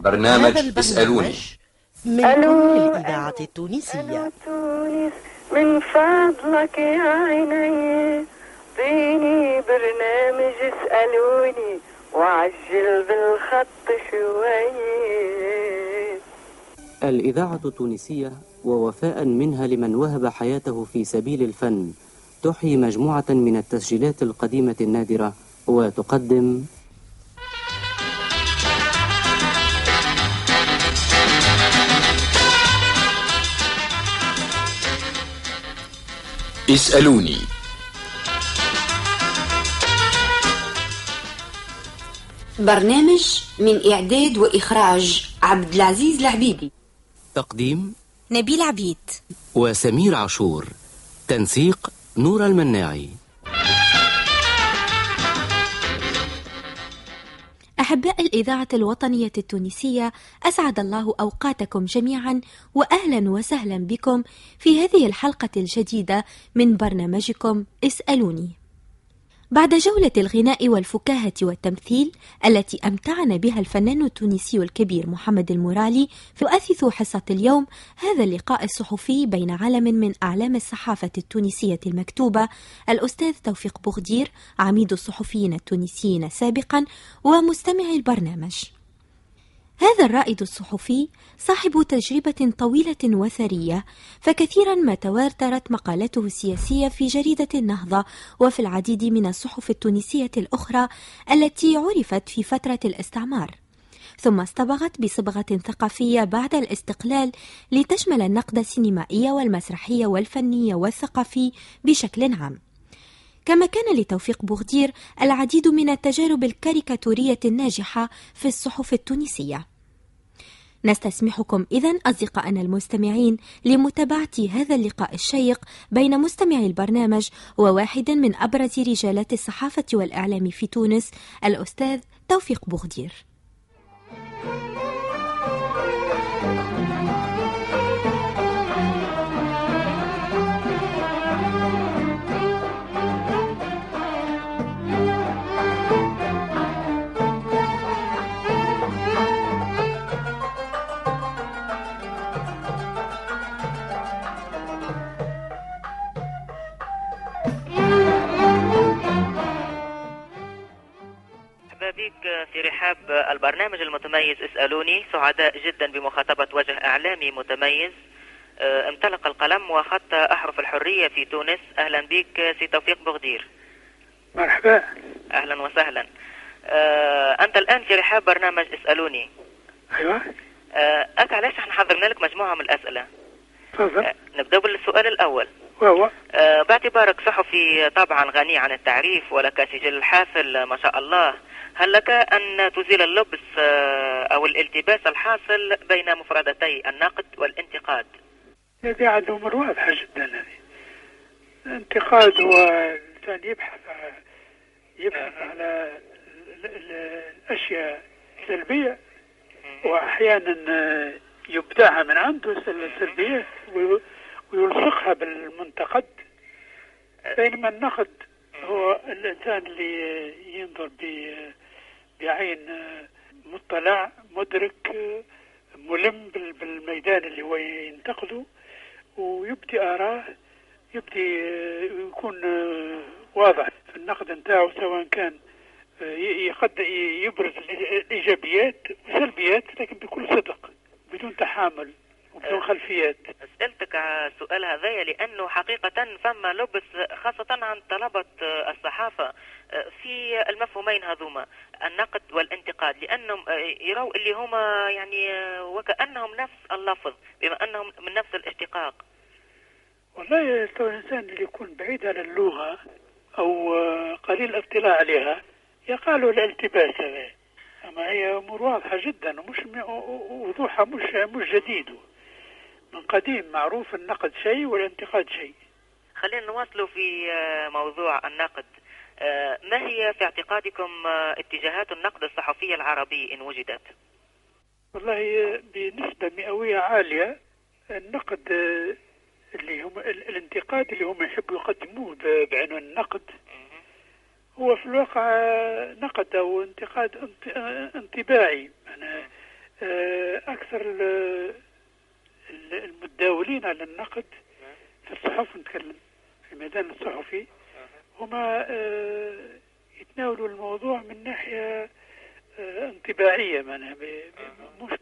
برنامج اسألوني. من ألو الإذاعة التونسية. تونس من فضلك يا عيني. اعطيني برنامج اسألوني وعجل بالخط شوية الإذاعة التونسية ووفاء منها لمن وهب حياته في سبيل الفن. تحيي مجموعة من التسجيلات القديمة النادرة وتقدم اسألوني. برنامج من إعداد وإخراج عبد العزيز العبيدي تقديم نبيل عبيد. وسمير عاشور. تنسيق نور المناعي. أحباء الإذاعة الوطنية التونسية أسعد الله أوقاتكم جميعا وأهلا وسهلا بكم في هذه الحلقة الجديدة من برنامجكم اسألوني. بعد جولة الغناء والفكاهة والتمثيل التي أمتعنا بها الفنان التونسي الكبير محمد المرالي تؤثث حصة اليوم هذا اللقاء الصحفي بين علم من أعلام الصحافة التونسية المكتوبة. الأستاذ توفيق بوغدير عميد الصحفيين التونسيين سابقا ومستمع البرنامج. هذا الرائد الصحفي صاحب تجربة طويلة وثرية، فكثيرا ما تواترت مقالته السياسية في جريدة النهضة وفي العديد من الصحف التونسية الأخرى التي عرفت في فترة الاستعمار. ثم اصطبغت بصبغة ثقافية بعد الاستقلال لتشمل النقد السينمائي والمسرحي والفني والثقافي بشكل عام. كما كان لتوفيق بوغدير العديد من التجارب الكاريكاتورية الناجحة في الصحف التونسية. نستسمحكم إذا أصدقائنا المستمعين لمتابعة هذا اللقاء الشيق بين مستمعي البرنامج وواحد من أبرز رجالات الصحافة والإعلام في تونس الأستاذ توفيق بوغدير. البرنامج المتميز اسألوني سعداء جدا بمخاطبة وجه إعلامي متميز. آه، امتلق القلم وخط أحرف الحرية في تونس. أهلا بك سي توفيق بغدير مرحبا. أهلا وسهلا. آه، أنت الآن في رحاب برنامج اسألوني. أيوة. آه، أنت علاش إحنا حضرنا لك مجموعة من الأسئلة؟ تفضل. نبدأ بالسؤال الأول. وهو؟ باعتبارك صحفي طبعا غني عن التعريف ولك سجل حافل ما شاء الله. هل لك أن تزيل اللبس آه، أو الالتباس الحاصل بين مفردتي النقد والانتقاد؟ هذه أمور واضحة جدا هذه. الانتقاد هو الإنسان يبحث يبحث على الأشياء السلبية وأحيانا يبدعها من عنده السلبية. ويلصقها بالمنتقد. بينما النقد هو الإنسان اللي ينظر بعين مطلع مدرك ملم بالميدان اللي هو ينتقده ويبدي آراه يبدي يكون واضح في النقد نتاعو سواء كان يبرز الإيجابيات والسلبيات لكن بكل صدق بدون تحامل. وبدون خلفيات. سألتك السؤال هذايا لأنه حقيقة فما لبس خاصة عن طلبة الصحافة في المفهومين هذوما النقد والانتقاد لأنهم يروا اللي هما يعني وكأنهم نفس اللفظ بما أنهم من نفس الاشتقاق. والله الإنسان اللي يكون بعيد عن اللغة أو قليل الاطلاع عليها يقال الالتباس هذا. أما هي أمور واضحة جدا ومش وضوحها مش مش جديد. من قديم معروف النقد شيء والانتقاد شيء. خلينا نواصلوا في موضوع النقد. ما هي في اعتقادكم اتجاهات النقد الصحفي العربي إن وجدت؟ والله بنسبة مئوية عالية النقد اللي هم الانتقاد اللي هم يحبوا يقدموه بعنوان النقد. هو في الواقع نقد أو انتقاد انطباعي. أنا أكثر المتداولين على النقد في الصحف نتكلم في الميدان الصحفي. هما آه، يتناولوا الموضوع من ناحية آه، انطباعية معناها مش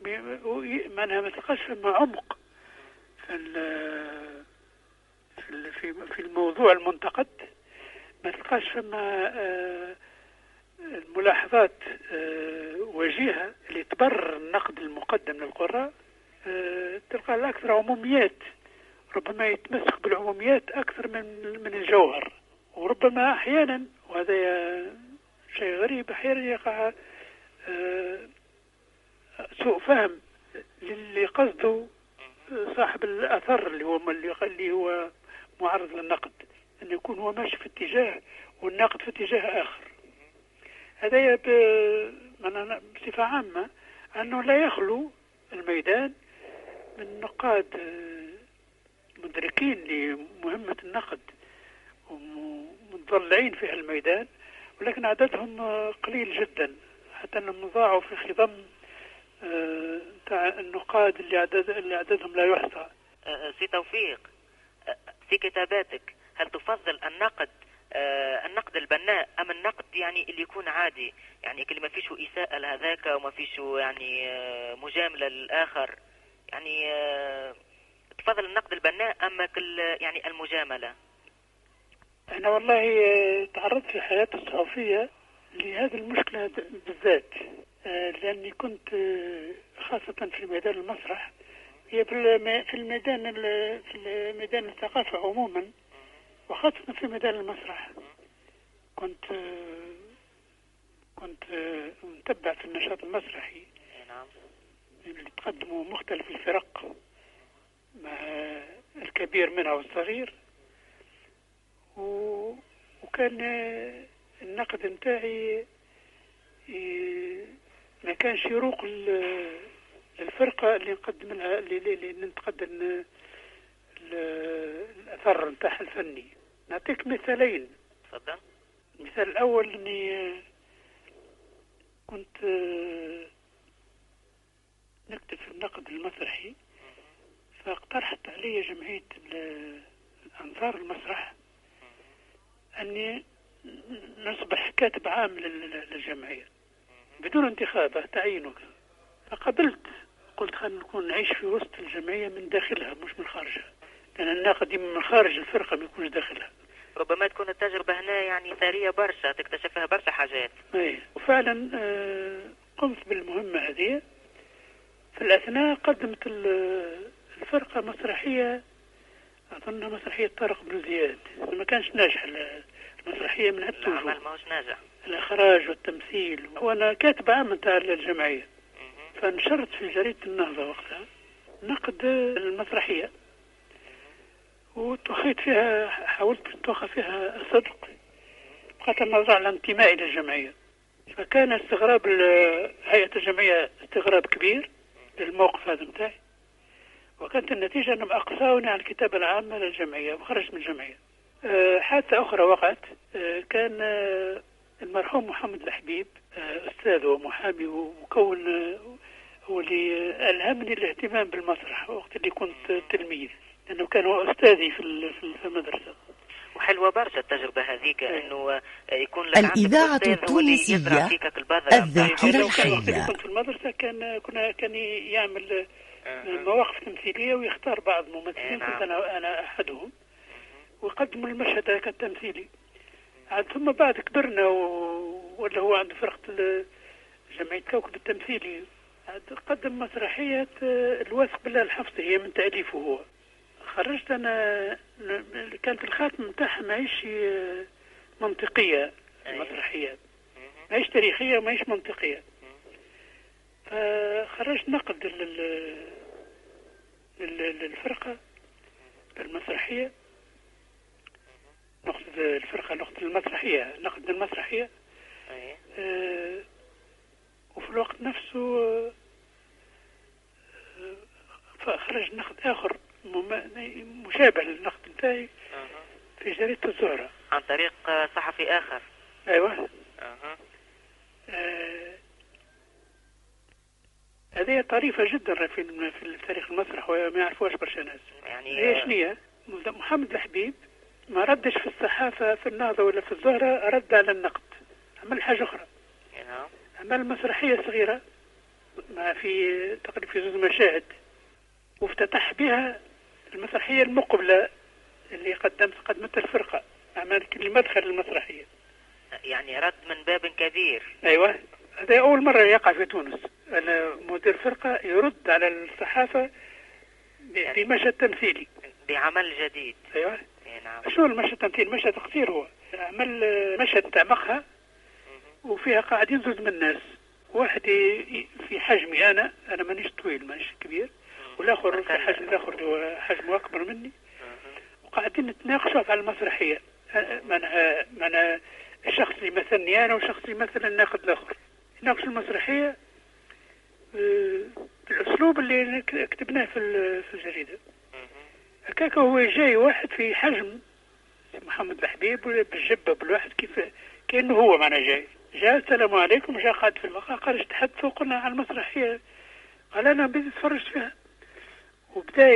معناها ما تلقاش فما عمق في في الموضوع المنتقد. ما تلقاش فما آه، الملاحظات وجيهة اللي تبرر النقد المقدم للقراء. تلقى الأكثر عموميات. ربما يتمسك بالعموميات أكثر من من الجوهر. وربما أحيانا وهذا شيء غريب أحيانا يقع آه، سوء فهم للي قصده صاحب الأثر اللي هو اللي هو معرض للنقد. أن يكون هو ماشي في اتجاه والناقد في اتجاه آخر. هذا بصفة عامة أنه لا يخلو الميدان من نقاد آه، مدركين لمهمة النقد ومتضلعين في الميدان ولكن عددهم آه، قليل جدا. حتى انهم ضاعوا في خضم آه، النقاد اللي عدد اللي عددهم لا يحصى. سي توفيق في كتاباتك هل تفضل النقد النقد البناء أم النقد يعني اللي يكون عادي؟ يعني اللي ما فيش إساءة لهذاك وما فيش يعني مجاملة للآخر. يعني آه، تفضل النقد البناء أما كل يعني المجاملة. أنا والله آه، تعرضت في حياتي الصحفية لهذه المشكلة بالذات آه، لأني كنت خاصة في ميدان المسرح. هي في الميدان في ميدان الثقافة عموما وخاصة في ميدان المسرح. كنت كنت متبع في النشاط المسرحي. نعم. اللي تقدموا مختلف الفرق مع الكبير منها والصغير. و... وكان النقد نتاعي ما كانش يروق للفرقة اللي نقدم لها اللي, اللي نتقدم الأثر نتاعها الفني. نعطيك مثالين. تفضل. المثال الأول أني كنت نكتب في النقد المسرحي. فاقترحت علي جمعية الأنصار المسرح أني نصبح كاتب عام للجمعية بدون انتخاب تعيينك فقبلت. قلت خلينا نكون نعيش في وسط الجمعية من داخلها مش من خارجها. لأن الناقد من خارج الفرقة ما يكونش داخلها. ربما تكون التجربة هنا يعني ثرية برشا تكتشفها برشا حاجات. أي وفعلا آه، قمت بالمهمة هذه. في الأثناء قدمت الفرقة مسرحية أظن مسرحية طارق بن زياد. ما كانش ناجح المسرحية من هالتوجه. العمل ماهوش ناجح. الإخراج والتمثيل. وأنا كاتب عام نتاع الجمعية. فنشرت في جريدة النهضة وقتها نقد المسرحية. وتوخيت فيها حاولت نتوخى فيها الصدق. بقات النظر على انتمائي للجمعية. فكان استغراب هيئة الجمعية استغراب كبير. للموقف هذا نتاعي وكانت النتيجة أنهم أقصاوني على الكتابة العامة للجمعية وخرجت من الجمعية. أه حادثة أخرى وقعت. أه كان أه المرحوم محمد الحبيب أستاذ ومحامي ومكون هو اللي ألهمني الاهتمام بالمسرح وقت اللي كنت تلميذ لأنه كان هو أستاذي في المدرسة. وحلوة برشا التجربة هذيك إيه. إنه يكون لك الإذاعة التونسية الذاكرة الحية. كنت في المدرسة كان كنا كان يعمل مواقف تمثيلية ويختار بعض الممثلين كنت نعم. أنا أنا أحدهم. ويقدموا المشهد هذاك التمثيلي. عاد ثم بعد كبرنا ولا هو عنده فرقة جمعية كوكب التمثيلي. عاد قدم مسرحية الواثق بالله الحفصي هي من تأليفه هو. خرجت أنا كانت الخاتمة نتاعها ماهيش منطقية المسرحية. ماهيش تاريخية وماهيش منطقية. فخرجت نقد للفرقة المسرحية نقد الفرقة نقد المسرحية نقد المسرحية. آه وفي الوقت نفسه آه فخرج نقد آخر. مشابه للنقد نتاعي في جريدة الزهرة. عن طريق صحفي آخر. أيوة. أه. آه هذه طريفة جدا في في تاريخ المسرح وما يعرفوهاش برشا ناس. يعني هي شنيا محمد الحبيب ما ردش في الصحافة في النهضة ولا في الزهرة رد على النقد. عمل حاجة أخرى. عمل مسرحية صغيرة ما في تقريبا في زوج مشاهد وافتتح بها المسرحية المقبلة اللي قدمت قدمت الفرقة عمل المدخل المسرحية. يعني رد من باب كبير. أيوة. هذا أول مرة يقع في تونس. أنا مدير فرقة يرد على الصحافة بمشهد تمثيلي بعمل جديد. أيوة. نعم. شو المشهد التمثيل مشهد قصير هو. عمل مشهد تاع مقهى وفيها قاعدين زوج من الناس. واحد في حجمي أنا أنا مانيش طويل مانيش كبير. والآخر في حجم الآخر حجمه أكبر مني. وقاعدين نتناقشوا على المسرحية. من من الشخص اللي مثلني أنا والشخص اللي مثل الناقد الآخر. ناقش المسرحية آه، بالاسلوب اللي كتبناه في في الجريدة. هكاك هو جاي واحد في حجم محمد الحبيب بالجبة بالواحد كيف كأنه هو معنا جاي. جاء السلام عليكم. جاء قاعد في المقهى قال تحدثوا قلنا على المسرحية؟ قال أنا بدي اتفرج فيها. وبدا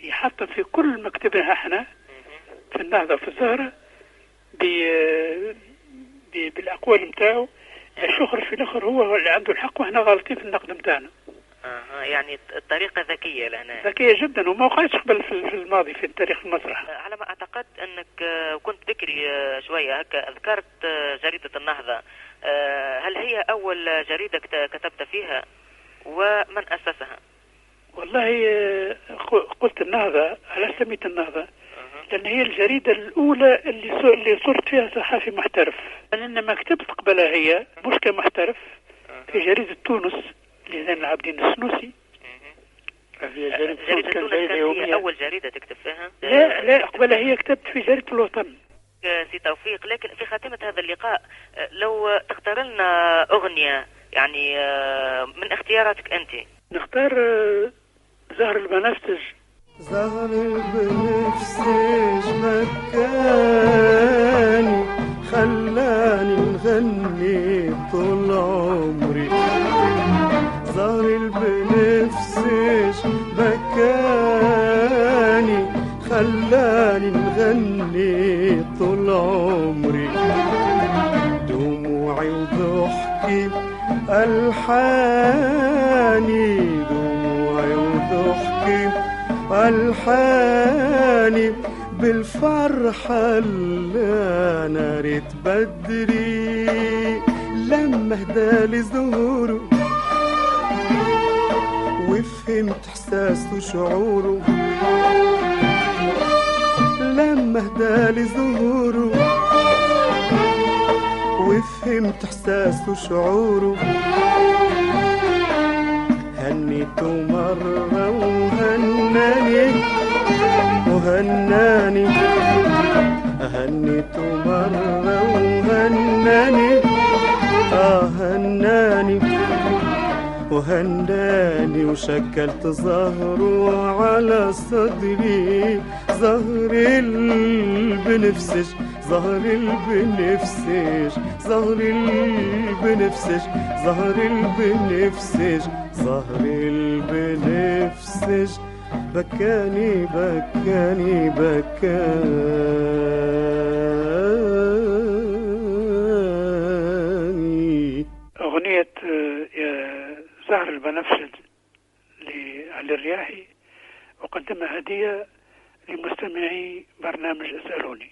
يحطم في كل مكتبنا إحنا في النهضة في الزهرة بالأقوال نتاعو. الشخر في الآخر هو اللي عنده الحق وإحنا غالطين في النقد نتاعنا. آه يعني الطريقة ذكية لنا ذكية جدا وما وقعتش قبل في الماضي في تاريخ المسرح. على ما أعتقد أنك آه، كنت بكري آه، شوية هكا. ذكرت آه، جريدة النهضة. هل هي أول جريدة كتبت فيها؟ ومن أسسها؟ والله قلت النهضة على سميت النهضة. لأن هي الجريدة الأولى اللي اللي صرت فيها صحافي محترف. لأن ما كتبت قبلها هي مش كمحترف في جريدة تونس لزين العابدين السنوسي. جريدة تونس كانت هي أول جريدة تكتب فيها؟ لا لا قبلها هي كتبت في جريدة الوطن. سي توفيق. لكن في خاتمة هذا اللقاء لو تختار لنا أغنية يعني من اختياراتك أنت؟ نختار زهر البنفسج زهر البنفسج مكاني خلاني نغني طول عمري. زهر البنفسج مكاني خلاني نغني طول عمري. دموعي وضحكي ألحاني دموعي وضحكي ألحاني بالفرحة اللي أنا ريت بدري. لما هدالي زهوره وفهمت إحساسه وشعوره. لما هدالي زهوره وفهمت احساسه وشعوره هنيته مرة وهناني وهناني. هنيته مرة وهناني آه هناني. وهناني وشكلت ظهره على صدري. ظهر البنفسج ظهر البنفسج ظهر البنفسج ظهر البنفسج ظهر البنفسج. بكاني بكاني بكاني. أغنية زهر البنفسج لعلي الرياحي أقدمها هدية لمستمعي برنامج أسألوني.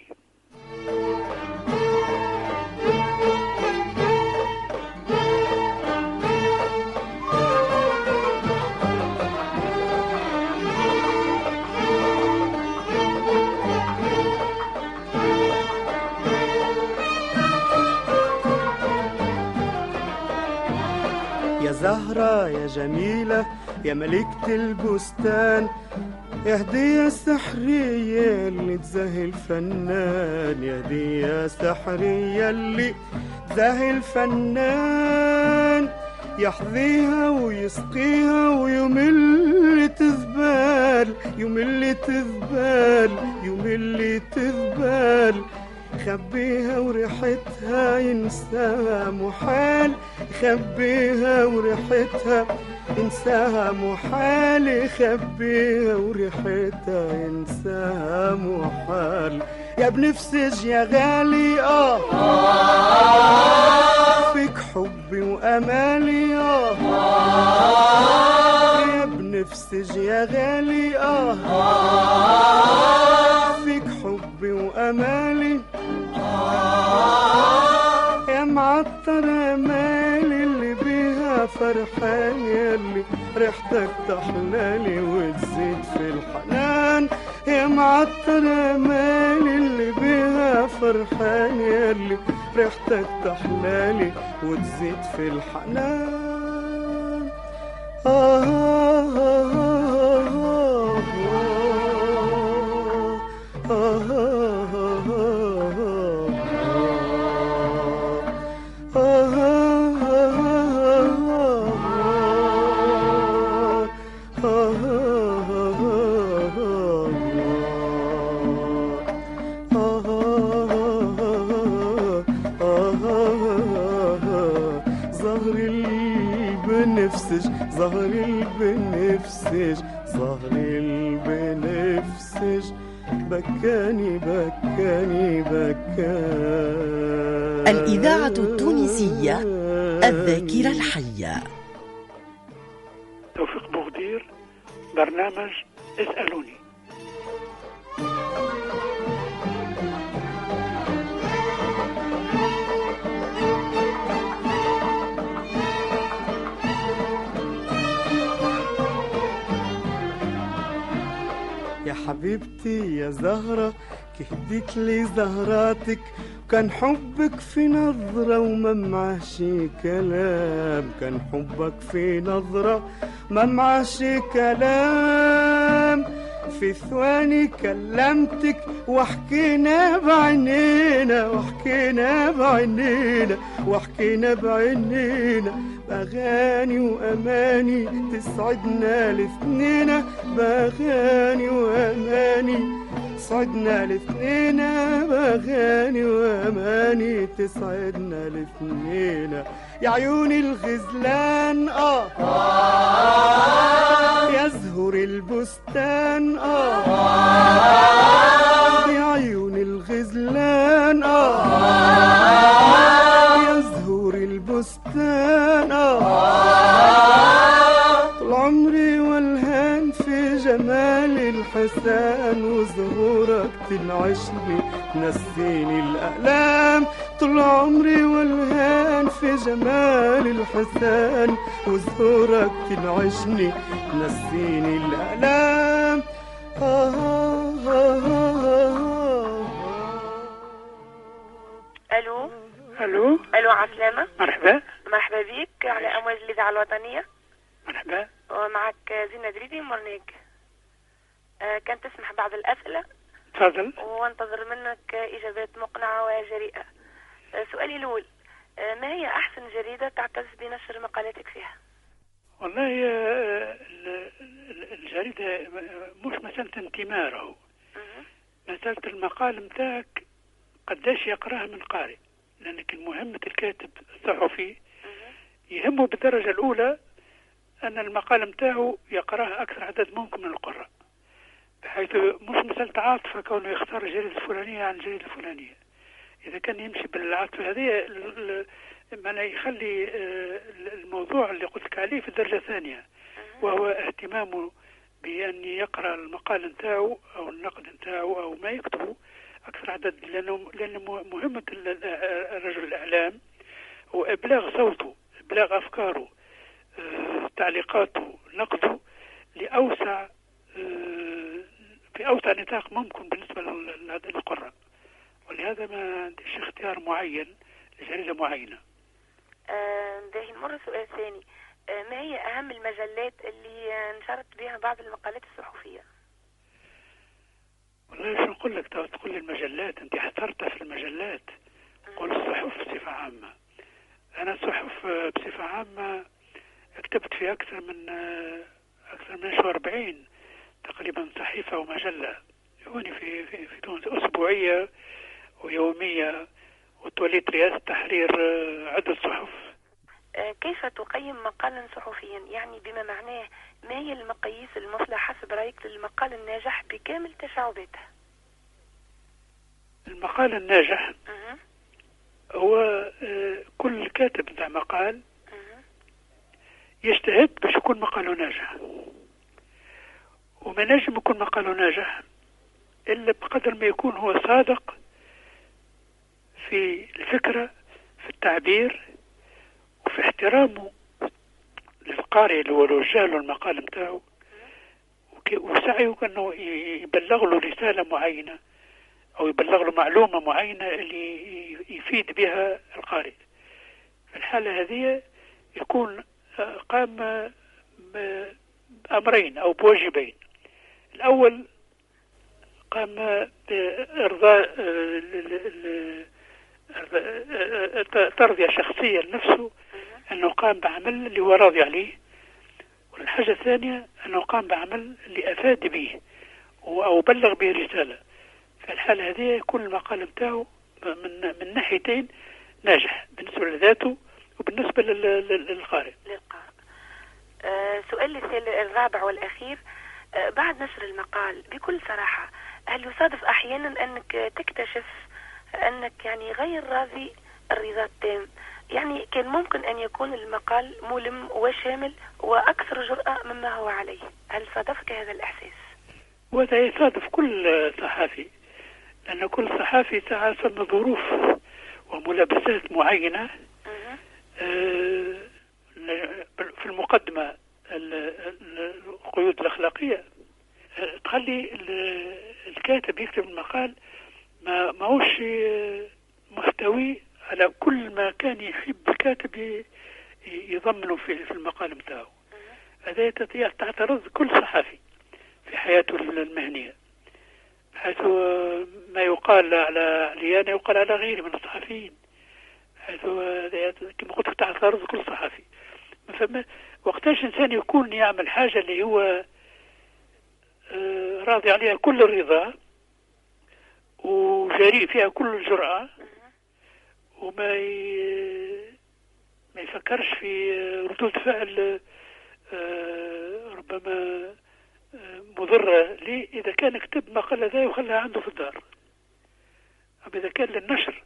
زهرة يا جميلة يا ملكة البستان. يا هدية سحرية اللي تزهي الفنان يا هدية سحرية اللي تزهي الفنان. يحظيها ويسقيها ويمل تذبال يمل تذبال يمل تذبال يخبيها وريحتها ينساها محال يخبيها وريحتها ينساها محال يخبيها وريحتها ينساها محال. يا بنفسج يا غالي آه. فيك حبي وأمالي آه. يا بنفسج يا غالي آه. حبي وأمالي. يا معطر أمالي اللي بيها فرحان يلي ريحتك تحلالي وتزيد في الحنان. يا معطر أمالي اللي بيها فرحان يلي ريحتك تحلالي وتزيد في الحنان. آه آه آه. البنفسج ظهر البنفسج. بكاني بكاني بكاني الإذاعة التونسية الذاكرة الحية. توفيق بوغدير برنامج اسألوني. حبيبتي يا زهرة كهديت لي زهراتك. كان حبك في نظرة وما معاش كلام. كان حبك في نظرة ما معاش كلام. في ثواني كلمتك وحكينا بعينينا وحكينا بعينينا وحكينا بعينينا. بأغاني وأماني تسعدنا الاثنين بأغاني وأماني تسعدنا الاثنين بأغاني وأماني تسعدنا الاثنين. يا عيوني الغزلان آه. يزهر البستان آه. يا عيون الغزلان آه. يزهر البستان آه. طول عمري والهان في جمال الحسان وزهورك تنعشني تنسيني الألام طول عمري والهان في جمال الحسان وزهورك تنعشني تنسيني الألام آه آه آه ألو؟ ألو؟ ألو عسلامة؟ مرحبا. مرحبا بك على امواج الإذاعة الوطنية؟ مرحبا. ومعك زينة دريدي مرنيك. آه، كان تسمح بعض الأسئلة. تفضل. وانتظر منك إجابات مقنعة وجريئة. آه، سؤالي الأول آه، ما هي أحسن جريدة تعتز بنشر مقالاتك فيها؟ والله آه، ال- ال- الجريدة آه، مش مسألة انتماء راهو مسألة المقال متاعك قداش يقراه من قارئ. لأنك مهمة الكاتب الصحفي. يهمه بالدرجة الأولى أن المقال متاعه يقراه أكثر عدد ممكن من القراء. بحيث مش مسألة عاطفة كونه يختار الجريدة الفلانية عن الجريدة الفلانية. إذا كان يمشي بالعاطفة هذه ال- ال- معناه يخلي آه، الموضوع اللي قلت لك عليه في الدرجة الثانية وهو اهتمامه بأن يقرأ المقال نتاعو أو النقد نتاعو أو ما يكتبه أكثر عدد لأنه لأن مهمة ال- ال- الرجل الإعلام هو إبلاغ صوته إبلاغ أفكاره آه، تعليقاته نقده لأوسع آه، في أوسع نطاق ممكن لل- للقراء ولهذا ما عنديش اختيار معين لجريدة معينة. آه، باهي. نمر سؤال ثاني. آه، ما هي أهم المجلات اللي نشرت بها بعض المقالات الصحفية؟ والله شو نقول لك؟ تقول لي المجلات. أنت حصرتها في المجلات. قول الصحف بصفة عامة. أنا الصحف آه، بصفة عامة كتبت في أكثر من آه، أكثر من 40 تقريبا صحيفة ومجلة. هوني في في, في تونس. أسبوعية ويومية. وتوليت رئاسة تحرير آه، عدة صحف. آه، كيف تقيم مقالا صحفيا؟ يعني بما معناه ما هي المقاييس المثلى حسب رأيك للمقال الناجح بكامل تشعباته المقال الناجح مهم. هو كل كاتب بتاع مقال مهم. يجتهد باش يكون مقاله ناجح. وما نجم يكون مقاله ناجح إلا بقدر ما يكون هو صادق في الفكرة في التعبير وفي احترامه للقارئ اللي هو له المقال بتاعه وك- وسعيه إنه ي- يبلغ له رسالة معينة أو يبلغ له معلومة معينة اللي يفيد بها القارئ. في الحالة هذه يكون آه، قام بأمرين أو بواجبين. الأول قام بإرضاء ترضية شخصية لنفسه أنه قام بعمل اللي هو راضي عليه. والحاجة الثانية أنه قام بعمل اللي أفاد به أو بلغ به رسالة في الحالة هذه يكون المقال بتاعه من من ناحيتين ناجح بالنسبة لذاته وبالنسبة لل- لل- للقارئ. للقارئ. آه، سؤال الرابع والأخير. بعد نشر المقال بكل صراحة هل يصادف أحيانا أنك تكتشف أنك يعني غير راضي الرضا التام يعني كان ممكن أن يكون المقال ملم وشامل وأكثر جرأة مما هو عليه هل صادفك هذا الإحساس؟ وهذا يصادف كل صحافي لأن كل صحافي ساعة ثم ظروف وملابسات معينة. آه، في المقدمة ال- ال- القيود الأخلاقية. تخلي ال- الكاتب يكتب المقال ما ماهوش محتوي على كل ما كان يحب الكاتب يضمنه في المقال بتاعه. هذا تعترض كل صحفي في حياته المهنية. حيث ما يقال على علي أنا يقال على غيري من الصحفيين. حيث كما قلت تعترض كل صحفي. ما فما وقتاش إنسان يكون يعمل حاجة اللي هو آه، راضي عليها كل الرضا وجريء فيها كل الجرأة وما ي... ما يفكرش في ردود فعل آه، ربما آه، مضرة. ليه؟ إذا كان كتب مقالة ذا وخلاها عنده في الدار. أما إذا كان للنشر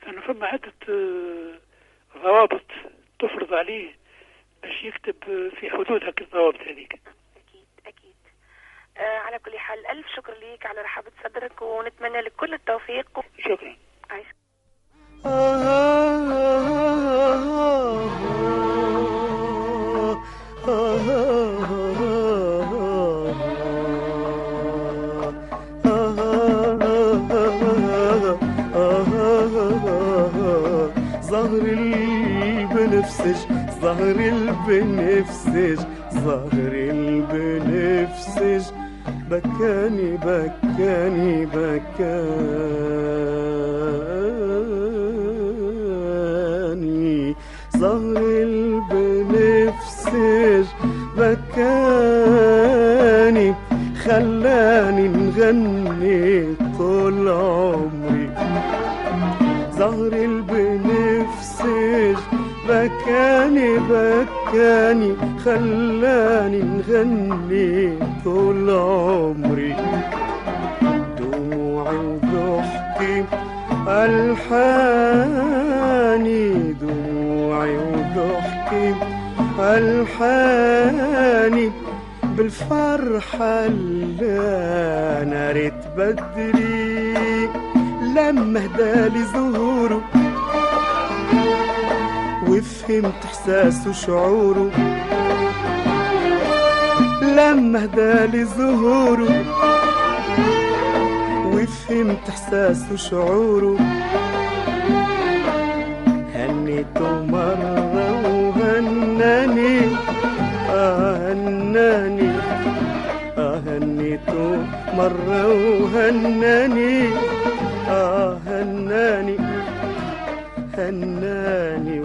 فأنا فما عدة آه، ضوابط تفرض عليه باش يكتب آه، في حدود هكذا الضوابط هذيك. أكيد أكيد. آه على كل حال ألف شكر ليك على رحابة صدرك ونتمنى لك كل التوفيق. شكرا. عايش البنفسج ظهر البنفسج ظهر البنفسج بكاني بكاني بكاني بكاني خلاني نغني طول عمري. دموعي وضحكي ألحاني دموعي وضحكي ألحاني بالفرحة اللي أنا ريت بدري. لما هدالي ظهوره وفهمت احساسه وشعوره. لما هدالي ظهوره. وفهمت احساسه وشعوره. هنيته مرة وهناني. آه هناني آه هنيته مرة وهناني.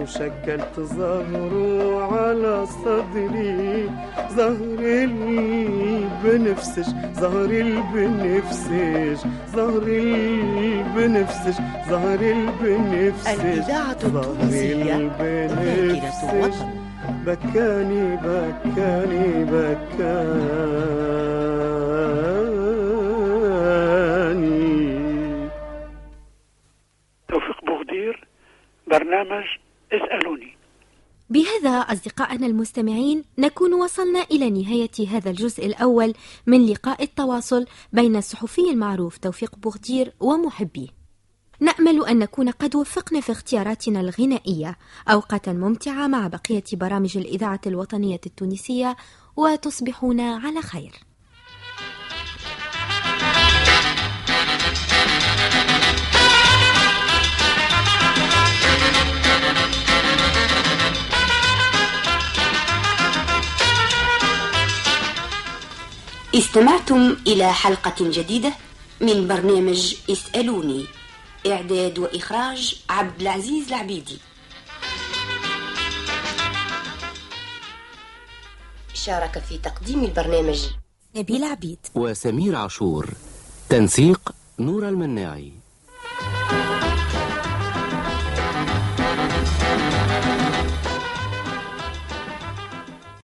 وشكلت زهره على صدري. زهر البنفسج زهر البنفسج زهر البنفسج زهر البنفسج. الإذاعة التونسية ذاكرة الوطن بكاني بكاني بكاني. توفيق بوغدير برنامج اسألوني. بهذا أصدقائنا المستمعين نكون وصلنا إلى نهاية هذا الجزء الأول من لقاء التواصل بين الصحفي المعروف توفيق بوغدير ومحبيه. نأمل أن نكون قد وفقنا في اختياراتنا الغنائية أوقاتا ممتعة مع بقية برامج الإذاعة الوطنية التونسية وتصبحون على خير. استمعتم إلى حلقة جديدة من برنامج اسألوني. إعداد وإخراج عبد العزيز العبيدي. شارك في تقديم البرنامج. نبيل عبيد. وسمير عاشور. تنسيق نور المناعي.